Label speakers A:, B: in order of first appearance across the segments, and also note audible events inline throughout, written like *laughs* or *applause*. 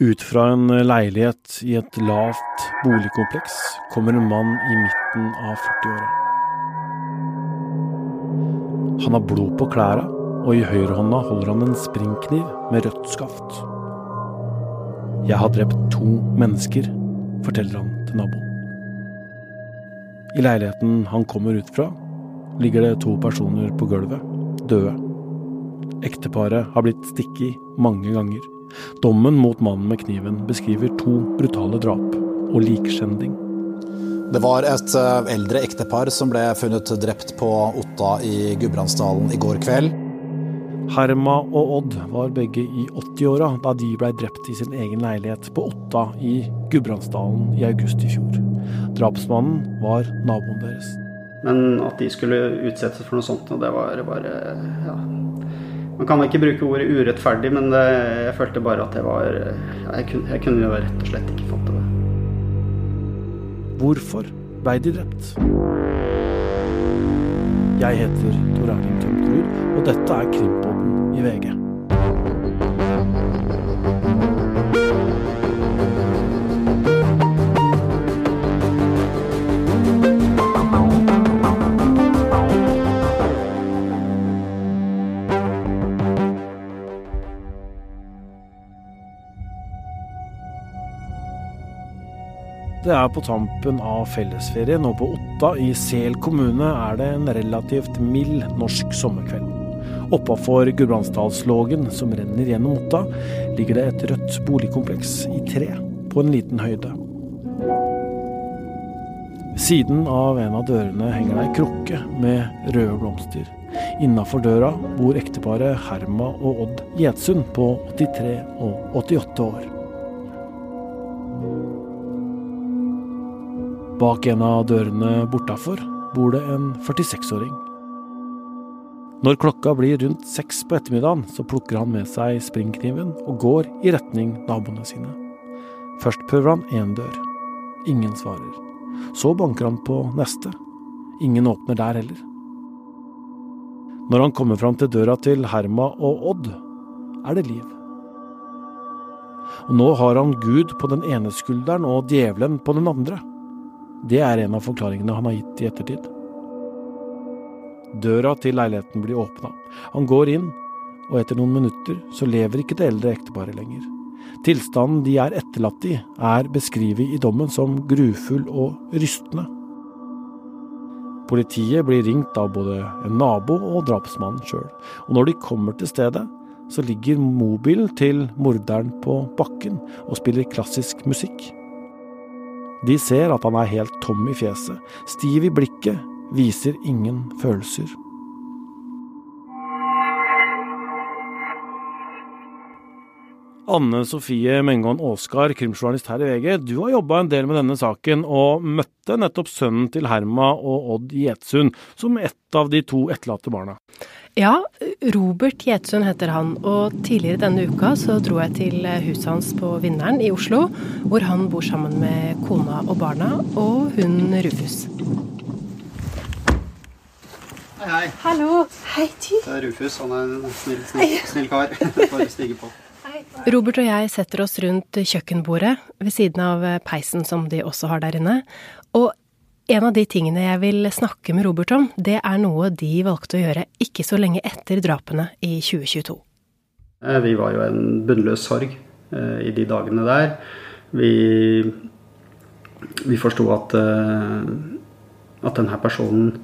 A: Ut fra en leilighet i et lavt boligkompleks kommer en mann i midten av 40-åra. Han har blod på klærne, og i høyrehånda holder han en springkniv med rødt skaft. Jeg har drept to mennesker, forteller han til naboen. I leiligheten han kommer ut fra, ligger det to personer på gulvet, døde. Ekteparet har blitt stikket mange ganger. Dommen mot mannen med kniven beskriver to brutale drap og likskjending.
B: Det var et eh, eldre ektepar som ble funnet drept på Otta i Gudbrandsdalen i går kveld.
A: Herma og Odd var begge i 80-åra da de blei drept i sin egen leilighet på Otta i Gudbrandsdalen i august i fjor. Drapsmannen var naboen deres.
C: Men at de skulle utsettes for noe sånt, det var bare ja, man kan ikke bruke ordet urettferdig, men det, jeg følte bare at det var Jeg kunne, jeg kunne jo rett og slett ikke fatte det.
A: Hvorfor ble de drept? Jeg heter Tor Erling Tømterud, og dette er Krimpodden i VG. Det er på tampen av fellesferien, og på Otta i Sel kommune er det en relativt mild norsk sommerkveld. Oppafor Gudbrandsdalslågen, som renner gjennom Otta, ligger det et rødt boligkompleks i tre på en liten høyde. Siden av en av dørene henger det ei krukke med røde blomster. Innafor døra bor ekteparet Herma og Odd Gjetsund på 83 og 88 år. Bak en av dørene bortafor bor det en 46-åring. Når klokka blir rundt seks på ettermiddagen, så plukker han med seg springkniven og går i retning naboene sine. Først prøver han én dør. Ingen svarer. Så banker han på neste. Ingen åpner der heller. Når han kommer fram til døra til Herma og Odd, er det liv. Og nå har han Gud på den ene skulderen og djevelen på den andre. Det er en av forklaringene han har gitt i ettertid. Døra til leiligheten blir åpna. Han går inn, og etter noen minutter så lever ikke det eldre ekteparet lenger. Tilstanden de er etterlatt i, er beskrevet i dommen som grufull og rystende. Politiet blir ringt av både en nabo og drapsmannen sjøl, og når de kommer til stedet, så ligger mobilen til morderen på bakken og spiller klassisk musikk. De ser at han er helt tom i fjeset, stiv i blikket, viser ingen følelser. Anne Sofie Mengon Aaskar, krimjournalist her i VG. Du har jobba en del med denne saken, og møtte nettopp sønnen til Herma og Odd Gjetsund som ett av de to etterlatte barna.
D: Ja, Robert Gjetsund heter han, og tidligere denne uka så dro jeg til huset hans på Vinneren i Oslo, hvor han bor sammen med kona og barna, og hun Rufus.
C: Hei, hei.
D: Hallo. Hei, du.
C: Det er Rufus. Han er en snill, snill, snill kar. Bare stige på.
D: Robert og jeg setter oss rundt kjøkkenbordet ved siden av peisen som de også har der inne. Og en av de tingene jeg vil snakke med Robert om, det er noe de valgte å gjøre ikke så lenge etter drapene i 2022.
C: Eh, vi var jo en bunnløs sorg eh, i de dagene der. Vi, vi forsto at, eh, at denne personen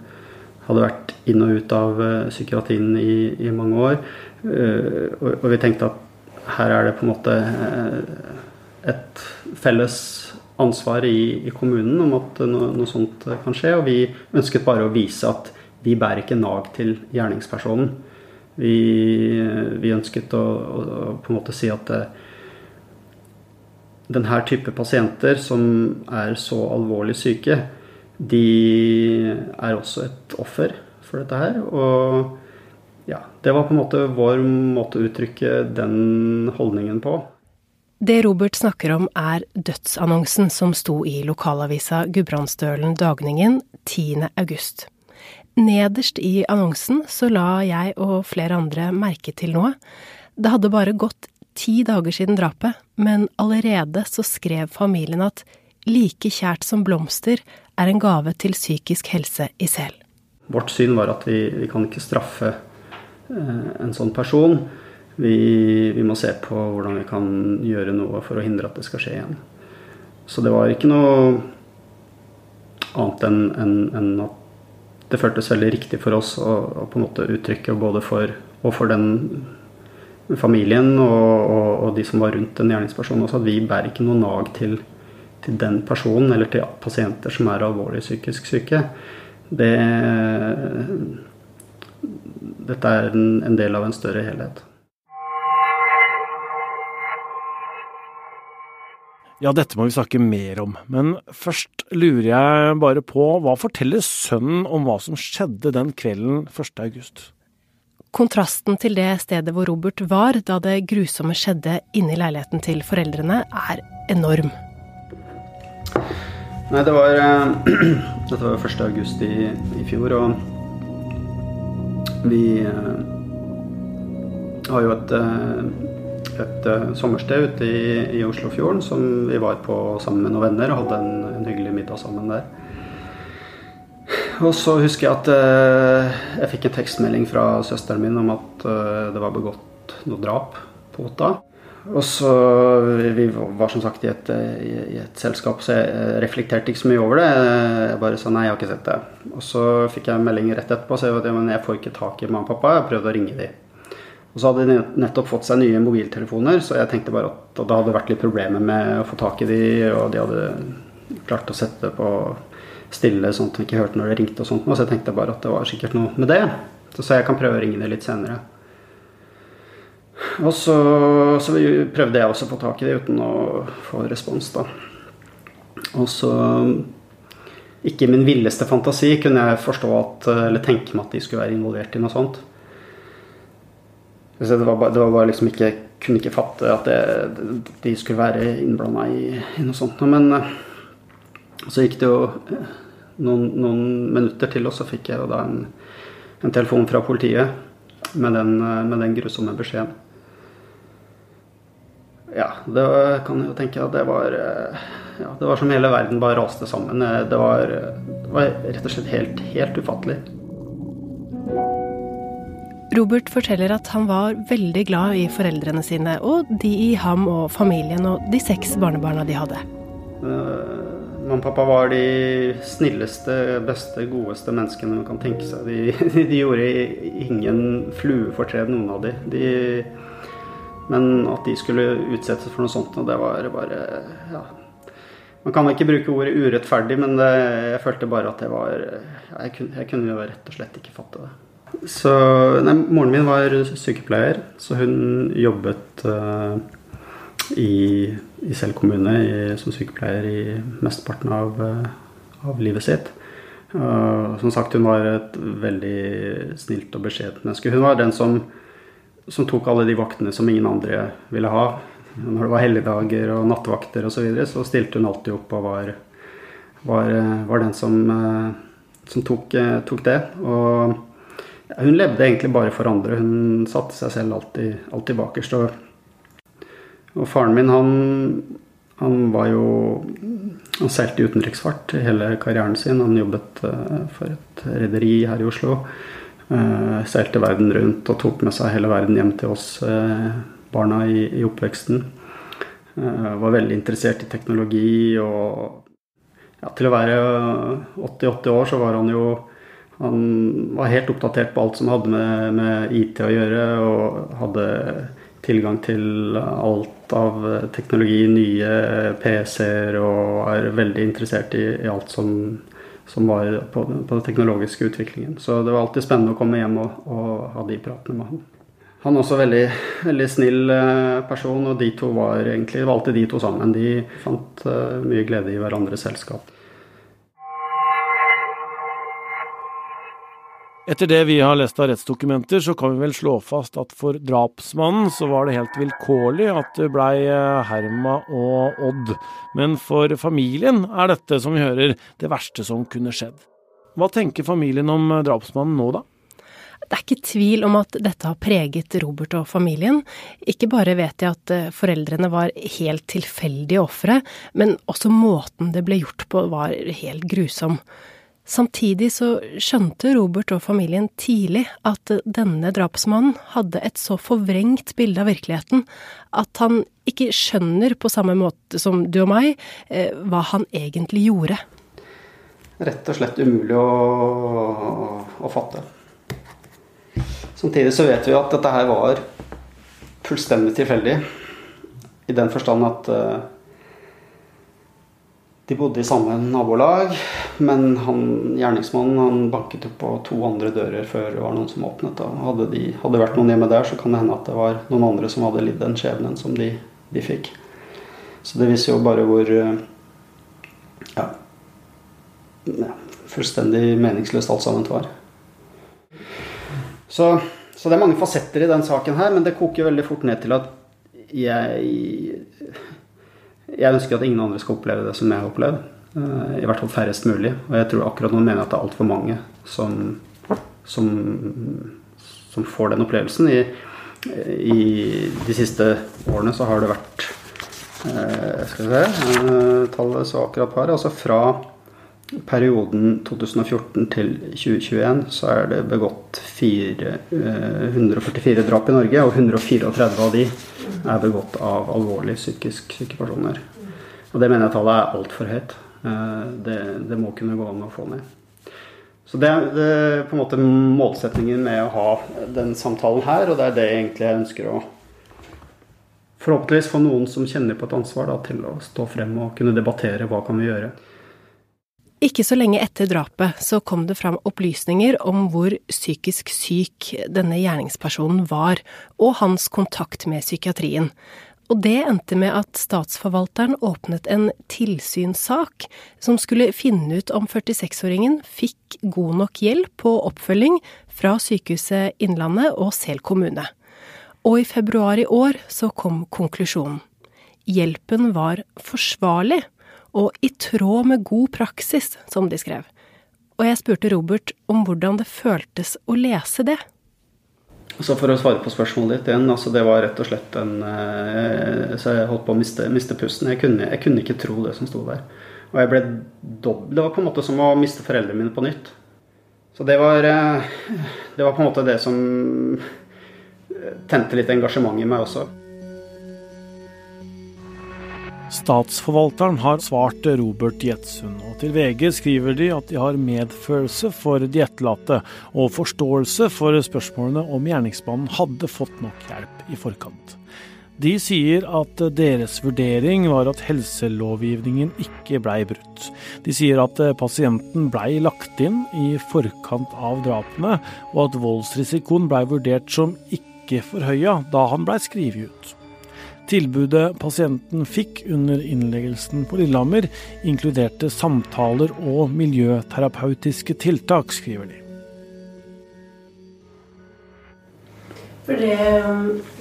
C: hadde vært inn og ut av psykiatrien i, i mange år. Og, og vi tenkte at her er det på en måte eh, et felles ansvar i, i kommunen om at noe, noe, sånt kan skje. Og vi ønsket bare å vise at vi bærer ikke nag til gjerningspersonen. Vi, vi ønsket å, å, på en måte si at eh, denne type pasienter som er så alvorlig syke, de er også et offer for dette her. og ja, det var på en måte vår måte å uttrykke den holdningen på.
D: Det Robert snakker om er dødsannonsen som sto i lokalavisa Gudbrandsdølen Dagningen 10. august. Nederst i annonsen så la jeg og flere andre merke til noe. Det hadde bare gått ti dager siden drapet, men allerede så skrev familien at like kjært som blomster er en gave til psykisk helse i Sel.
C: Vårt syn var at vi, vi kan ikke straffe en sånn person. Vi, vi, må se på hvordan vi kan gjøre noe for å hindre at det skal skje igjen. Så det var ikke noe annet enn en, en at det føltes veldig riktig for oss å, å på en måte uttrykke både for, for den familien og, og, og, de som var rundt den gjerningspersonen også, at vi bærer ikke noe nag til, til, den personen eller til pasienter som er alvorlig psykisk syke. Det, dette er en, en del av en større helhet.
A: Ja, dette må vi snakke mer om, men først lurer jeg bare på, hva forteller sønnen om hva som skjedde den kvelden 1. august?
D: Kontrasten til det stedet hvor Robert var da det grusomme skjedde inne i leiligheten til foreldrene, er enorm.
C: Nei, det var uh, *clears throat* Dette var 1. august i, i, fjor, og vi uh, har jo et, uh, et sommersted ute i, i, Oslofjorden som vi var på sammen med noen venner og hadde en, en hyggelig middag sammen der. Og så husker jeg at jeg fikk en tekstmelding fra søsteren min om at det var begått noe drap på Otta. Og så Vi var som sagt i et, i, et, selskap, så jeg reflekterte ikke så mye over det. Jeg bare sa nei, jeg har ikke sett det. Og så fikk jeg en melding rett etterpå og sa at jeg får ikke tak i mamma og pappa. Jeg prøvde å ringe dem. Og så hadde de nettopp fått seg nye mobiltelefoner, så jeg tenkte bare at det hadde vært litt problemer med å få tak i dem, og de hadde klart å sette det på stille, sånn at vi ikke hørte når det ringte. og sånt. Så jeg tenkte bare at det var sikkert noe med det. Så sa jeg kan prøve å ringe det litt senere. Og så, så prøvde jeg også å få tak i det uten å få respons, da. Og så Ikke i min villeste fantasi kunne jeg forstå at, eller tenke meg at de skulle være involvert i noe sånt. Så det var, bare, det var bare liksom ikke Kunne ikke fatte at det, de skulle være innblanda i, i, noe sånt. Men så gikk det jo noen, noen, minutter til, og så fikk jeg da en, en telefon fra politiet med den, med den, grusomme beskjeden. Ja, det kan jeg jo tenke at det var ja, Det var som hele verden bare raste sammen. Det var, det var rett og slett helt, helt ufattelig.
D: Robert forteller at han var veldig glad i foreldrene sine, og de i ham og familien og de seks barnebarna de hadde.
C: Uh, Mamma og pappa var de snilleste, beste, godeste menneskene man kan tenke seg. De, *laughs* de gjorde ingen fluefortred, noen av de. de. Men at de skulle utsettes for noe sånt, og det var bare ja. Man kan ikke bruke ordet urettferdig, men det, jeg følte bare at det var Jeg kunne, jeg kunne jo rett og slett ikke fatte det. Så nei, Moren min var sykepleier, så hun jobbet uh, i, i Sel kommune i, som sykepleier i mesteparten av, uh, av livet sitt. Uh, som sagt, hun var et veldig snilt og beskjedent menneske. Hun var den som, som, tok alle de vaktene som ingen andre ville ha. Når det var helligdager og nattevakter osv., så, videre, så stilte hun alltid opp og var, var, var den som, uh, som tok, uh, tok, det. Og hun levde egentlig bare for andre. Hun satte seg selv alltid, alltid bakerst. Og og faren min, han, han var jo Han seilte utenriksfart hele karrieren sin. Han jobbet for et rederi her i Oslo. Uh, seilte verden rundt og tok med seg hele verden hjem til oss uh, barna i, i oppveksten. var veldig interessert i teknologi og ja, Til å være 80-80 år så var han jo han var helt oppdatert på alt som hadde med, med IT å gjøre, og hadde tilgang til alt av teknologi, nye PC-er, og er veldig interessert i, i alt som, som var på, på, den teknologiske utviklingen. Så det var alltid spennende å komme hjem og, og ha de pratene med han. Han er også veldig, veldig snill eh, person, og de to var egentlig, det var alltid de to sammen. De fant uh, mye glede i hverandres selskap.
A: Etter det vi har lest av rettsdokumenter, så kan vi vel slå fast at for drapsmannen så var det helt vilkårlig at det blei eh, Herma og Odd. Men for familien er dette, som vi hører, det verste som kunne skjedd. Hva tenker familien om drapsmannen nå, da?
D: Det er ikke tvil om at dette har preget Robert og familien. Ikke bare vet jeg at eh, foreldrene var helt tilfeldige ofre, men også måten det ble gjort på var helt grusom. Samtidig så skjønte Robert og familien tidlig at denne drapsmannen hadde et så forvrengt bilde av virkeligheten at han ikke skjønner på samme måte som du og meg eh, hva han egentlig gjorde.
C: Rett og slett umulig å, å fatte. Samtidig så vet vi at dette her var fullstendig tilfeldig. I den forstand at uh, de bodde i samme nabolag, men han, gjerningsmannen han banket opp på to andre dører før det var noen som åpnet. Hadde det hadde vært noen hjemme der, så kan det hende at det var noen andre som hadde lidd den skjebnen som de, de fikk. Så det viser jo bare hvor ja, fullstendig meningsløst alt sammen var. Så, så, det er mange fasetter i den saken her, men det koker veldig fort ned til at jeg Jeg ønsker at ingen andre skal oppleve det som jeg har opplevd. Eh, I hvert fall færrest mulig. Og jeg tror akkurat nå mener jeg at det er altfor mange som, som, som, får den opplevelsen. I, I, de siste årene så har det vært eh, Skal vi se eh, Tallet så akkurat her. Altså fra perioden 2014 til 2021 så er det begått 4, 144 eh, drap i Norge, og 134 av de er begått av alvorlig psykisk syke personer. Og det mener jeg tallet er altfor høyt. Eh, det, det, må kunne gå an å få ned. Så det er på en måte målsetningen med å ha den samtalen her, og det er det egentlig jeg ønsker å Forhåpentligvis få noen som kjenner på et ansvar da, til å stå frem og kunne debattere hva kan vi gjøre.
D: Ikke så lenge etter drapet så kom det fram opplysninger om hvor psykisk syk denne gjerningspersonen var, og hans kontakt med psykiatrien. Og det endte med at statsforvalteren åpnet en tilsynssak som skulle finne ut om 46-åringen fikk god nok hjelp og oppfølging fra Sykehuset Innlandet og Sel kommune. Og i februar i år så kom konklusjonen. Hjelpen var forsvarlig og i tråd med god praksis, som de skrev. Og jeg spurte Robert om hvordan det føltes å lese det.
C: Så For å svare på spørsmålet ditt igjen, altså det var rett og slett en eh, Så jeg holdt på å miste, miste pusten. Jeg kunne, jeg kunne, ikke tro det som sto der. Og jeg ble dobbelt Det var på en måte som å miste foreldrene mine på nytt. Så det var, eh, det var på en måte det som tente litt engasjement i meg også.
A: Statsforvalteren har svart Robert Jetsund, og til VG skriver de at de har medfølelse for de etterlatte, og forståelse for spørsmålene om gjerningsmannen hadde fått nok hjelp i forkant. De sier at deres vurdering var at helselovgivningen ikke blei brutt. De sier at pasienten blei lagt inn i forkant av drapene, og at voldsrisikoen blei vurdert som ikke forhøya da han blei skrevet ut. Tilbudet pasienten fikk under innleggelsen på Lillehammer, inkluderte samtaler og miljøterapeutiske tiltak, skriver de.
D: For det,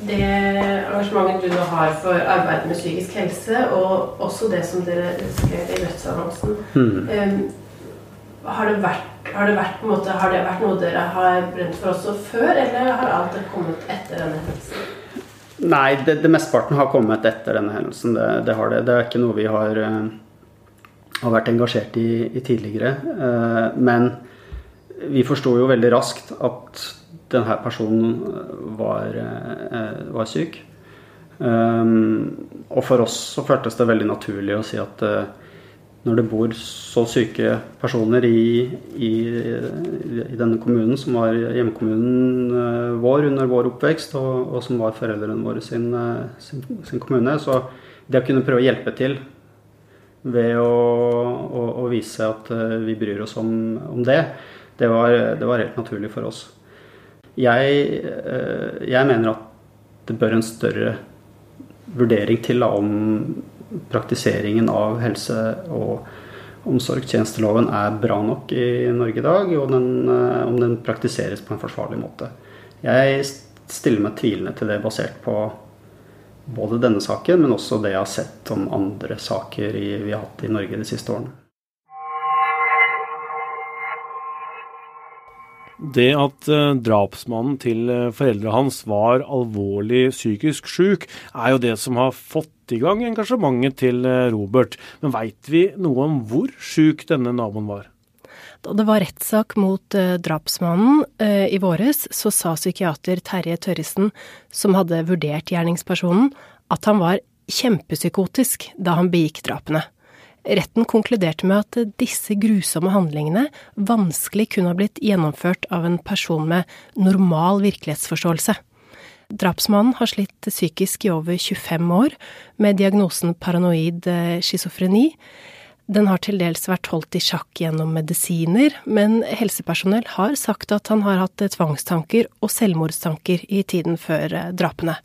D: det, engasjementet du nå har for arbeidet med psykisk helse, og også det som dere skrev i dødsannonsen mm. um, har, det vært, har, det vært, måte, har det vært noe dere har brent for også før, eller har alt det kommet etter denne hendelsen?
C: Nei, det, det mesteparten har kommet etter denne hendelsen. Det, det, har det. Det er ikke noe vi har, uh, har vært engasjert i, i tidligere. Uh, men vi forsto jo veldig raskt at denne personen var, uh, var syk. Og for oss så føltes det veldig naturlig å si at når det bor så syke personer i, i, i, denne kommunen, som var hjemkommunen eh, vår under vår oppvekst, og, og som var foreldrene våre sin, eh, sin, sin, kommune, så det å kunne prøve å hjelpe til ved å, å, å vise at eh, vi bryr oss om, om det, det var, det var, helt naturlig for oss. Jeg, jeg mener at det bør en større vurdering til om praktiseringen av helse- og omsorgstjenesteloven er bra nok i Norge i dag, og den, eh, om den praktiseres på en forsvarlig måte. Jeg stiller meg tvilende til det basert på både denne saken, men også det jeg har sett om andre saker vi har hatt i Norge de siste årene.
A: Det at uh, drapsmannen til uh, foreldra hans var alvorlig psykisk syk, er jo det som har fått i gang engasjementet til uh, Robert. Men veit vi noe om hvor syk denne naboen var?
D: Da det var rettssak mot drapsmannen i våres, så sa psykiater Terje Tørresen, som hadde vurdert gjerningspersonen, at han var kjempepsykotisk da han begikk drapene. Retten konkluderte med at disse grusomme handlingene vanskelig kunne ha blitt gjennomført av en person med normal virkelighetsforståelse. Drapsmannen har slitt psykisk i over 25 år, med diagnosen paranoid eh, schizofreni. Den har til dels vært holdt i sjakk gjennom medisiner, men helsepersonell har sagt at han har hatt tvangstanker og selvmordstanker i tiden før eh, drapene.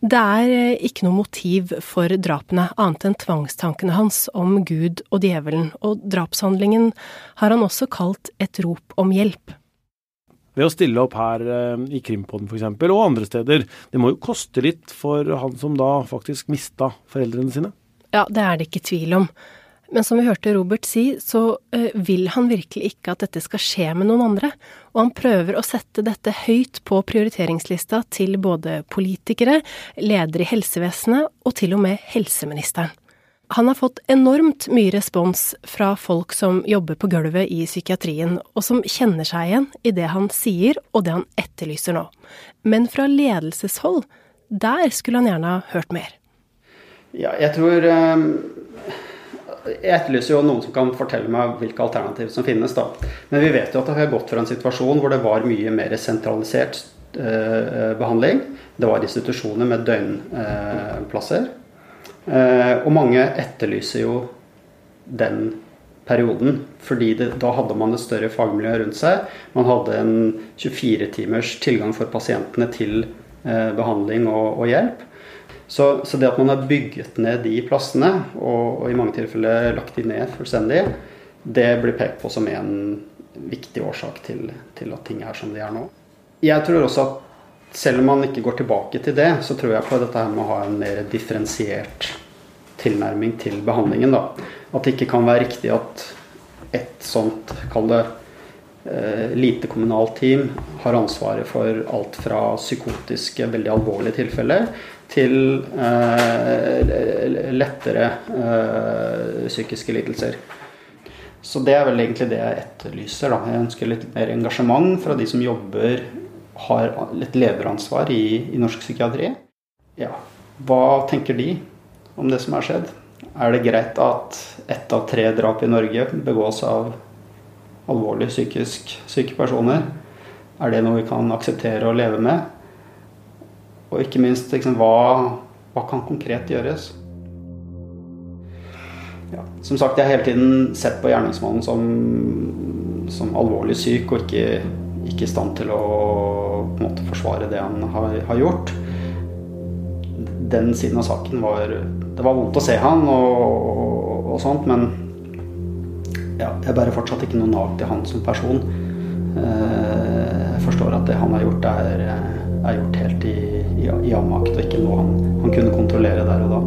D: Det er eh, ikke noe motiv for drapene annet enn tvangstankene hans om Gud og djevelen, og drapshandlingen har han også kalt et rop om hjelp.
A: Ved å stille opp her eh, i Krimpodden f.eks., og andre steder, det må jo koste litt for han som da faktisk mista foreldrene sine?
D: Ja, det er det ikke tvil om. Men som vi hørte Robert si, så uh, vil han virkelig ikke at dette skal skje med noen andre. Og han prøver å sette dette høyt på prioriteringslista til både politikere, ledere i helsevesenet og til og med helseministeren. Han har fått enormt mye respons fra folk som jobber på gulvet i psykiatrien, og som kjenner seg igjen i det han sier og det han etterlyser nå. Men fra ledelseshold, der skulle han gjerne ha hørt mer.
C: Ja, jeg tror um jeg etterlyser jo noen som kan fortelle meg hvilke alternativer som finnes. da. Men vi vet jo at det har gått fra en situasjon hvor det var mye mer sentralisert eh, behandling. Det var institusjoner med døgnplasser. Eh, og mange etterlyser jo den perioden. fordi det, da hadde man et større fagmiljø rundt seg. Man hadde en 24 timers tilgang for pasientene til eh, behandling og, og hjelp. Så, så, det at man har bygget ned de plassene, og, og, i mange tilfeller lagt de ned fullstendig, det blir pekt på som en viktig årsak til, til, at ting er som de er nå. Jeg tror også at selv om man ikke går tilbake til det, så tror jeg på dette her med å ha en mer differensiert tilnærming til behandlingen. Da. At det ikke kan være riktig at et sånt, kall det eh, lite kommunalt team, har ansvaret for alt fra psykotiske, veldig alvorlige tilfeller til eh, lettere eh, psykiske lidelser. Så det er vel egentlig det jeg etterlyser. Da. Jeg ønsker litt mer engasjement fra de som jobber, har litt lederansvar i, i norsk psykiatri. Ja, hva tenker de om det som har skjedd? Er det greit at ett av tre drap i Norge begås av alvorlig psykisk syke personer? Er det noe vi kan akseptere og leve med? Og ikke minst liksom, hva, hva, kan konkret gjøres? Ja, som sagt, jeg har hele tiden sett på gjerningsmannen som, som alvorlig syk og ikke, i stand til å måte, forsvare det han har, har, gjort. Den siden av saken var Det var vondt å se han og, og, og sånt, men ja, jeg bærer fortsatt ikke noe nag til han som person. Eh, jeg forstår at det han har gjort, er, er gjort helt i i, i avmakt, og ikke noe han, han kunne kontrollere der og da.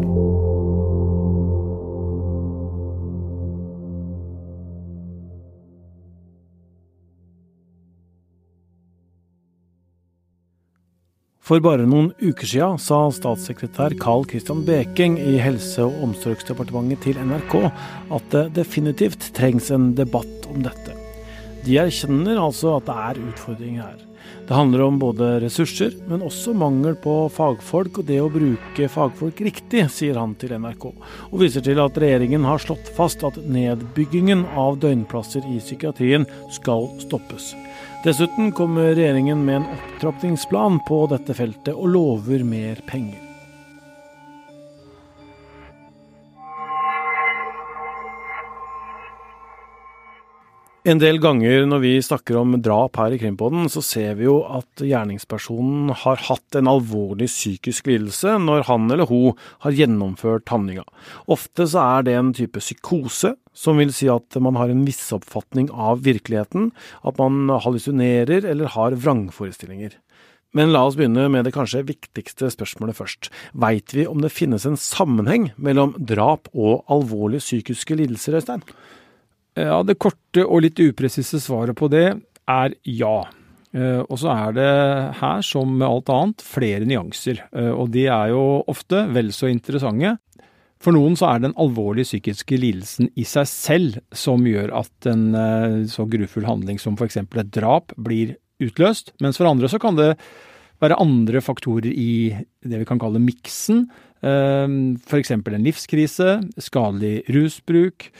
A: For bare noen uker siden sa statssekretær Carl Christian Beking i Helse- og omsorgsdepartementet til NRK at det definitivt trengs en debatt om dette. De erkjenner altså at det er utfordringer her. Det handler om både ressurser, men også mangel på fagfolk og det å bruke fagfolk riktig, sier han til NRK. Og viser til at regjeringen har slått fast at nedbyggingen av døgnplasser i psykiatrien skal stoppes. Dessuten kommer regjeringen med en opptrappingsplan på dette feltet og lover mer penger. En del ganger når vi snakker om drap her i Krimpodden, så ser vi jo at gjerningspersonen har hatt en alvorlig psykisk lidelse når han eller hun har gjennomført handlinga. Ofte så er det en type psykose, som vil si at man har en misoppfatning av virkeligheten, at man hallusinerer eller har vrangforestillinger. Men la oss begynne med det kanskje viktigste spørsmålet først. Veit vi om det finnes en sammenheng mellom drap og alvorlige psykiske lidelser, Øystein?
E: Ja, Det korte og litt upresise svaret på det er ja. Og så er det her, som med alt annet, flere nyanser. Og de er jo ofte vel så interessante. For noen så er den alvorlige psykiske lidelsen i seg selv som gjør at en så grufull handling som f.eks. et drap blir utløst. Mens for andre så kan det være andre faktorer i det vi kan kalle miksen. F.eks. en livskrise, skadelig rusbruk.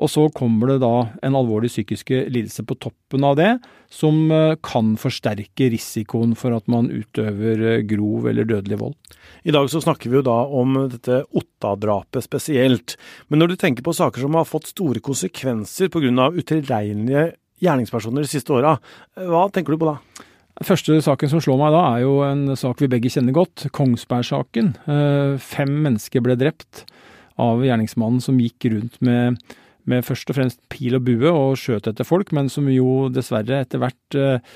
E: Og så kommer det da en alvorlig psykiske lidelse på toppen av det, som eh, kan forsterke risikoen for at man utøver eh, grov eller dødelig vold.
A: I dag så snakker vi jo da om dette Otta-drapet spesielt. Men når du tenker på saker som har fått store konsekvenser pga. utilregnelige gjerningspersoner de siste åra, hva tenker du på da?
E: Første saken som slår meg da, er jo en sak vi begge kjenner godt, Kongsberg-saken. Eh, fem mennesker ble drept av gjerningsmannen som gikk rundt med med først og fremst pil og bue og skjøt etter folk, men som jo dessverre etter hvert eh,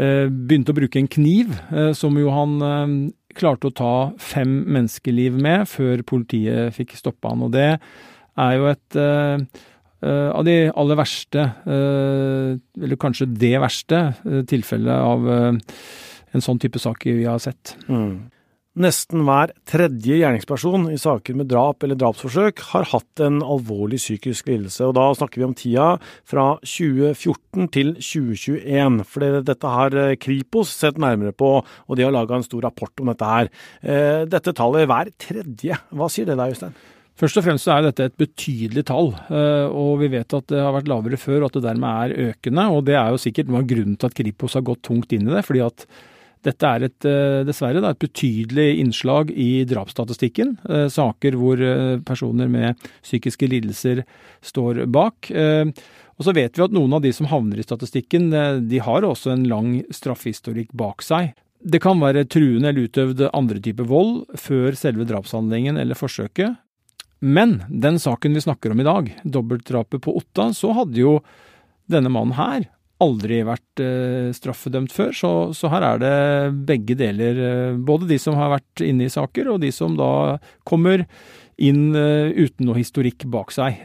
E: eh, begynte å bruke en kniv, eh, som jo han klarte å ta fem menneskeliv med før politiet fikk stoppa han. Og det er jo et av de aller verste, eller kanskje det verste, tilfellet av en sånn type sak vi har sett. Mm.
A: Nesten hver tredje gjerningsperson i saker med drap eller drapsforsøk har hatt en alvorlig psykisk lidelse, og da snakker vi om tida fra 2014 til 2021. For dette har eh, Kripos sett nærmere på, og de har laga en stor rapport om dette her. Eh, dette tallet hver tredje, hva sier det deg, Øystein?
E: Først og fremst er dette et betydelig tall, eh, og vi vet at det har vært lavere før og at det dermed er økende. og Det er jo sikkert noe av grunnen til at Kripos har gått tungt inn i det. fordi at dette er et, eh, dessverre et betydelig innslag i drapsstatistikken. Eh, saker hvor eh, personer med psykiske lidelser står bak. Og så vet vi at noen av de som havner i statistikken, de har også en lang straffehistorikk bak seg. Det kan være truende eller utøvd andre typer vold før selve drapshandlingen eller forsøket. Men den saken vi snakker om i dag, dobbeltdrapet på Otta, så hadde jo denne mannen her aldri vært eh, straffedømt før, så, så, her er det begge deler. Eh, både de som har vært inne i saker, og de som da kommer inn eh, uten noe historikk bak seg.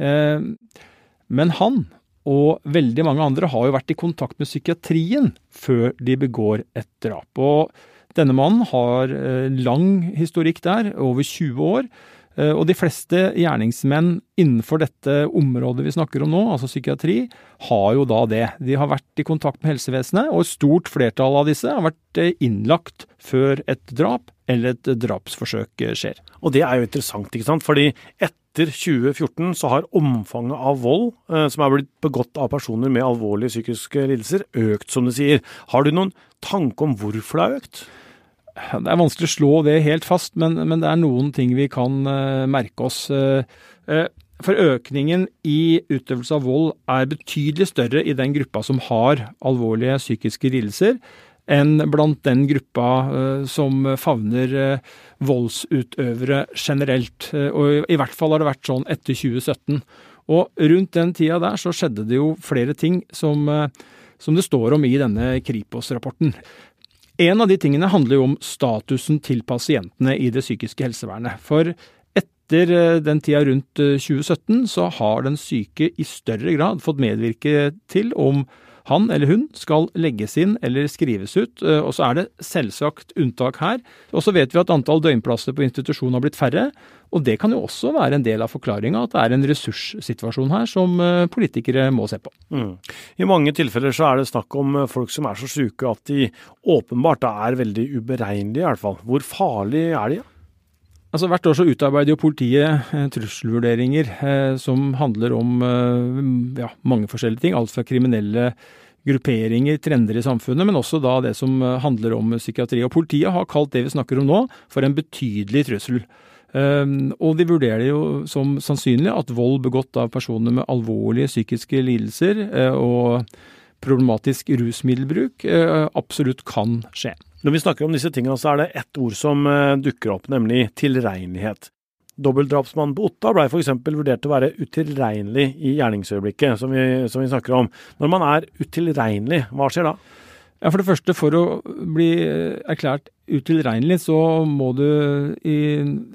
E: Men han og veldig mange andre har jo vært i kontakt med psykiatrien før de begår et drap. Og denne mannen har lang historikk der, over 20 år. Eh, og de fleste gjerningsmenn innenfor dette området vi snakker om nå, altså psykiatri, har jo da det. De har vært i kontakt med helsevesenet, og et stort flertall av disse har vært eh, innlagt før et drap eller et drapsforsøk eh, skjer.
A: Og det er jo interessant, ikke sant. Fordi etter 2014 så har omfanget av vold som er blitt begått av personer med alvorlige psykiske lidelser, økt, som du sier. Har du noen tanke om hvorfor det har økt?
E: Det er vanskelig å slå det helt fast, men, men det er noen ting vi kan uh, merke oss. Uh, uh, for økningen i utøvelse av vold er betydelig større i den gruppa som har alvorlige psykiske lidelser, enn blant den gruppa som favner voldsutøvere generelt. Og i hvert fall har det vært sånn etter 2017. Og rundt den tida der så skjedde det jo flere ting som, som det står om i denne Kripos-rapporten. En av de tingene handler jo om statusen til pasientene i det psykiske helsevernet. For etter eh, den tida rundt 2017 eh, så har den syke i større grad fått medvirke til om han eller hun skal legges inn eller skrives ut, eh, og så er det selvsagt unntak her. Og så vet vi at antall døgnplasser på institusjon har blitt færre, og det kan jo også være en del av forklaringa, at det er en ressurssituasjon her som eh, politikere må se på. Mm.
A: I mange tilfeller så er det snakk om eh, folk som er så syke at de åpenbart er veldig uberegnelige, i hvert fall. Hvor farlig er de?
E: Altså Hvert år så utarbeider jo politiet eh, trusselvurderinger eh, som handler om eh, ja, mange forskjellige ting. Alt fra kriminelle grupperinger, trender i samfunnet, men også da det som eh, handler om psykiatri. Og Politiet har kalt det vi snakker om nå for en betydelig trussel. Eh, og de vurderer jo som sannsynlig at vold begått av personer med alvorlige psykiske lidelser og problematisk rusmiddelbruk absolutt kan skje.
A: Når vi snakker om disse tingene, så er det ett ord som eh, dukker opp, nemlig tilregnelighet. Dobbeltdrapsmannen på Otta blei f.eks. vurdert til å være utilregnelig i gjerningsøyeblikket, som vi, som vi, snakker om. Når man er utilregnelig, hva skjer da?
E: Ja, For det første, for å bli eh, erklært utilregnelig, så må du i,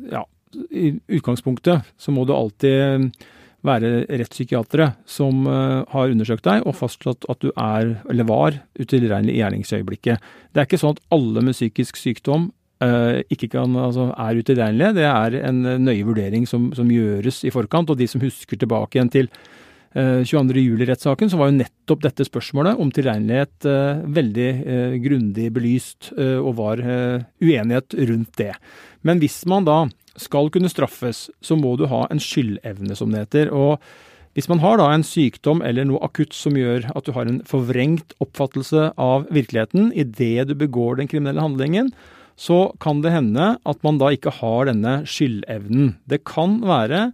E: ja, i utgangspunktet så må du alltid være rettspsykiatere som har undersøkt deg og fastslått at du er, eller var, utilregnelig i gjerningsøyeblikket. Det er ikke sånn at alle med psykisk sykdom ikke kan, altså er utilregnelige. Det er en nøye vurdering som, som, gjøres i forkant. Og de som husker tilbake igjen til 22.07-rettssaken, så var jo nettopp dette spørsmålet om tilregnelighet veldig grundig belyst, og var uenighet rundt det. Men hvis man da skal kunne straffes, så må du ha en skyldevne, som det heter. Og hvis man har da en sykdom eller noe akutt som gjør at du har en forvrengt oppfattelse av virkeligheten idet du begår den kriminelle handlingen, så kan det hende at man da ikke har denne skyldevnen. Det kan være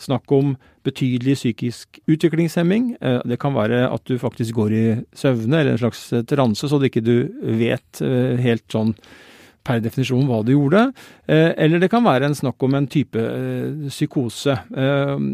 E: snakk om betydelig psykisk utviklingshemming. Eh, det kan være at du faktisk går i søvne eller en slags transe, så du ikke vet eh, helt sånn per definisjon hva du gjorde. Eh, eller det kan være en snakk om en type eh, psykose. Eh,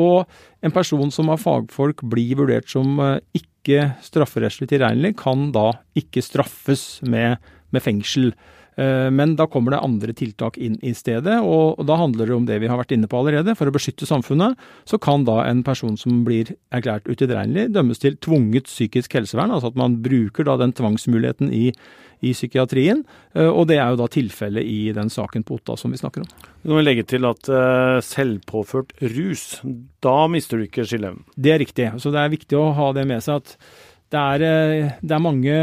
E: og en person som av fagfolk blir vurdert som ikke strafferettslig tilregnelig, kan da ikke straffes med, med fengsel. Men da kommer det andre tiltak inn i stedet, og da handler det om det vi har vært inne på allerede. For å beskytte samfunnet, så kan da en person som blir erklært utilregnelig, dømmes til tvunget psykisk helsevern. Altså at man bruker da den tvangsmuligheten i i psykiatrien. Eh, og det er jo da tilfellet i den saken på Otta som vi snakker om.
A: Du må legge til at uh, selvpåført rus, da mister du ikke skilleevnen?
E: Det er riktig. Så det er viktig å ha det med seg at det er, eh, det er, mange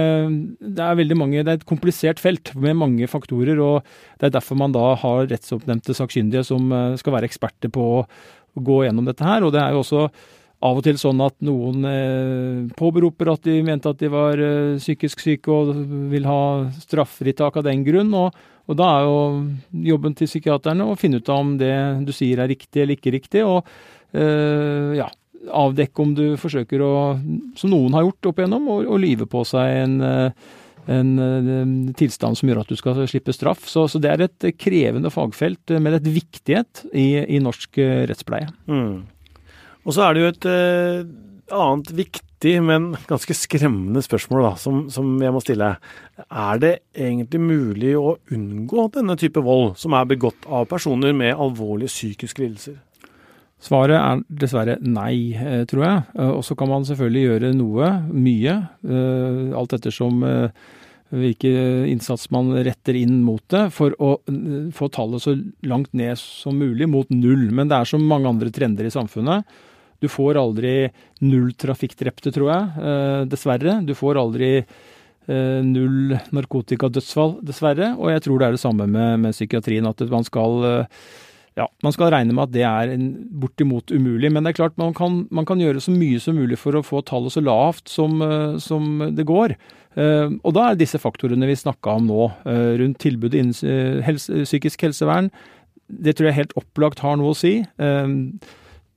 E: Det er veldig mange Det er et komplisert felt med mange faktorer, og det er derfor man da har rettsoppnevnte sakkyndige som skal være eksperter på å gå gjennom dette her. Og det er jo også av og til sånn at noen eh, påberoper at de mente at de var eh, psykisk syke og vil ha straffritak av den grunn. Og, og, da er jo jobben til psykiaterne å finne ut av om det du sier er riktig eller ikke riktig. Og eh, ja, avdekke om du forsøker å, som noen har gjort opp igjennom, å, å lyve på seg en, eh, en, en, eh, tilstand som gjør at du skal slippe straff. Så, så det er et krevende fagfelt med et viktighet i, i norsk rettspleie. Mm.
A: Og så er det jo et eh, annet viktig, men ganske skremmende spørsmål da, som, som, jeg må stille. Er det egentlig mulig å unngå denne type vold, som er begått av personer med alvorlige psykiske lidelser?
E: Svaret er dessverre nei, eh, tror jeg. Eh, og så kan man selvfølgelig gjøre noe, mye, eh, alt ettersom hvilken innsats man retter inn mot det, for å få tallet så langt ned som mulig, mot null. Men det er så mange andre trender i samfunnet du får aldri null trafikkdrepte, tror jeg, dessverre. Du får aldri null narkotikadødsfall, dessverre. Og jeg tror det er det samme med, med psykiatrien, at man skal ja, man skal regne med at det er bortimot umulig. Men det er klart man kan, man kan, gjøre så mye som mulig for å få tallet så lavt som, som det går. Og da er disse faktorene vi snakka om nå, rundt tilbudet innen helse, psykisk helsevern, det tror jeg helt opplagt har noe å si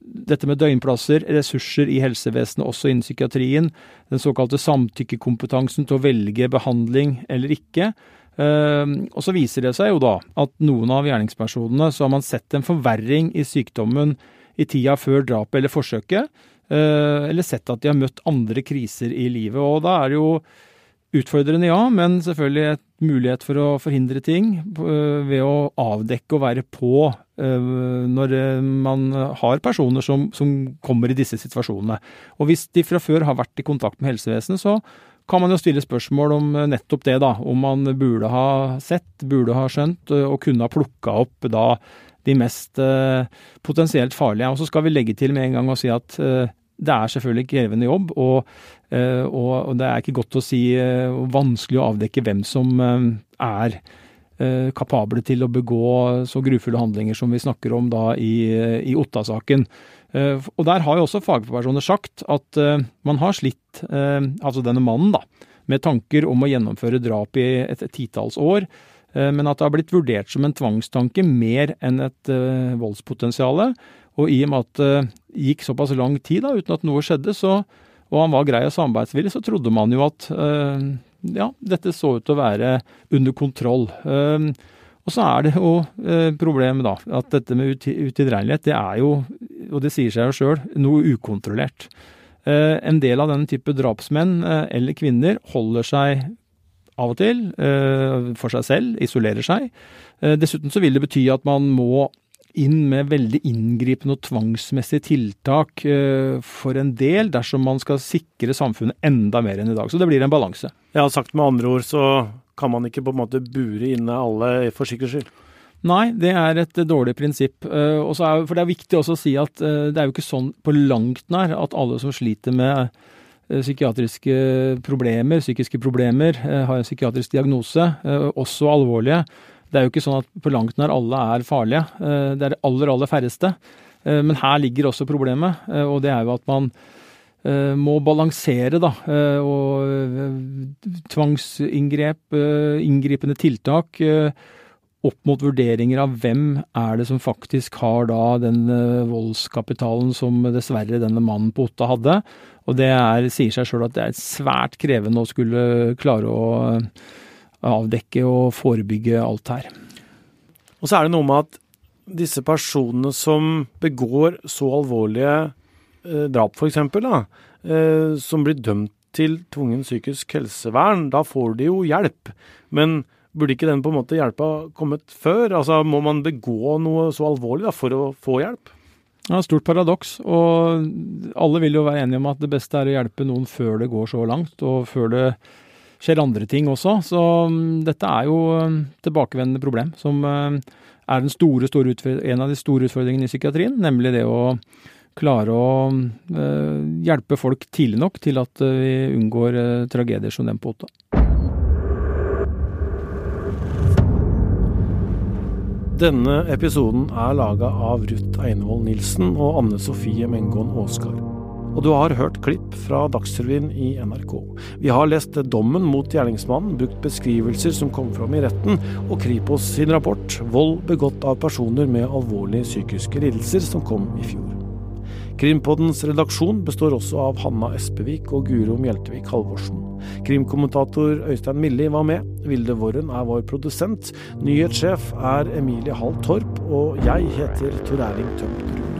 E: dette med døgnplasser, ressurser i helsevesenet, også innen psykiatrien, den såkalte samtykkekompetansen til å velge behandling eller ikke. Ehm, og så viser det seg jo da at noen av gjerningspersonene så har man sett en forverring i sykdommen i tida før drapet eller forsøket, eh, eller sett at de har møtt andre kriser i livet. Og da er det jo Utfordrende, ja, men selvfølgelig et mulighet for å forhindre ting øh, ved å avdekke og være på øh, når man har personer som, som, kommer i disse situasjonene. Og hvis de fra før har vært i kontakt med helsevesenet, så kan man jo stille spørsmål om nettopp det, da. Om man burde ha sett, burde ha skjønt og kunne ha plukka opp da de mest potensielt farlige. Og så skal vi legge til med en gang og si at det er selvfølgelig krevende jobb, og, eh, og, det er ikke godt å si eh, vanskelig å avdekke hvem som eh, kapable til å begå så grufulle handlinger som vi snakker om da i, i Otta-saken. Og der har jo også fagpersoner sagt at man har slitt, altså denne mannen, da, med tanker om å gjennomføre drap i et, titalls år. Men at det har blitt vurdert som en tvangstanke mer enn et voldspotensial. Og i og med at det gikk såpass lang tid da, uten at noe skjedde, så, og han var grei og samarbeidsvillig, så trodde man jo at ja, dette så ut til å være under kontroll. Uh, og så er det jo uh, problemet, da, at dette med utilregnelighet, det er jo, og det sier seg jo sjøl, noe ukontrollert. en del av denne type drapsmenn eller -kvinner holder seg av og til for seg selv, isolerer seg. dessuten så vil det bety at man må inn med veldig inngripende og tvangsmessige tiltak eh, for en del, dersom man skal sikre samfunnet enda mer enn i dag. Så det blir en balanse.
A: Har sagt med andre ord så kan man ikke på en måte bure inne alle for sikkerhets skyld.
E: Nei, det er et dårlig prinsipp. Er, for det er viktig også å si at det er jo ikke sånn på langt nær at alle som sliter med psykiatriske problemer, psykiske problemer, har en psykiatrisk diagnose, også alvorlige, det er jo ikke sånn at på langt nær alle er farlige. Eh, det er det aller, aller færreste. Eh, men her ligger også problemet, eh, og det er jo at man må balansere, da. Og tvangsinngrep, inngripende tiltak opp mot vurderinger av hvem er det som faktisk har da den voldskapitalen som dessverre denne mannen på Otta hadde. Og det er, sier seg sjøl at det er svært krevende å skulle klare å avdekke og forebygge alt her.
A: Og så er det noe med at disse personene som begår så alvorlige eh, drap, f.eks., eh, som blir dømt til tvungen psykisk helsevern, da får de jo hjelp. Men burde ikke den på en måte hjelpa kommet før? Altså Må man begå noe så alvorlig da, for å få hjelp?
E: Ja, Stort paradoks. Og alle vil jo være enige om at det beste er å hjelpe noen før det går så langt, og før det skjer andre ting også. Så um, dette er jo um, tilbakevendende problem som um, er store, store en av de store utfordringene i psykiatrien, nemlig det å klare å uh, hjelpe folk tidlig nok til at uh, vi unngår uh, tragedier som den på Otta.
A: Denne episoden er laga av Ruth Einevold Nilsen og Anne Sofie Mengon Aasgard og du har hørt klipp fra Dagsrevyen i NRK. Vi har lest dommen mot gjerningsmannen, brukt beskrivelser som kom fram i retten, og Kripos sin rapport 'Vold begått av personer med alvorlige psykiske lidelser', som kom i fjor. Krimpoddens redaksjon består også av Hanna Espevik og Guro Mjeltevik Halvorsen. Krimkommentator Øystein Milli var med. Vilde Worren er vår produsent. Nyhetssjef er Emilie Hall Torp, og jeg heter Tor Erling Tømt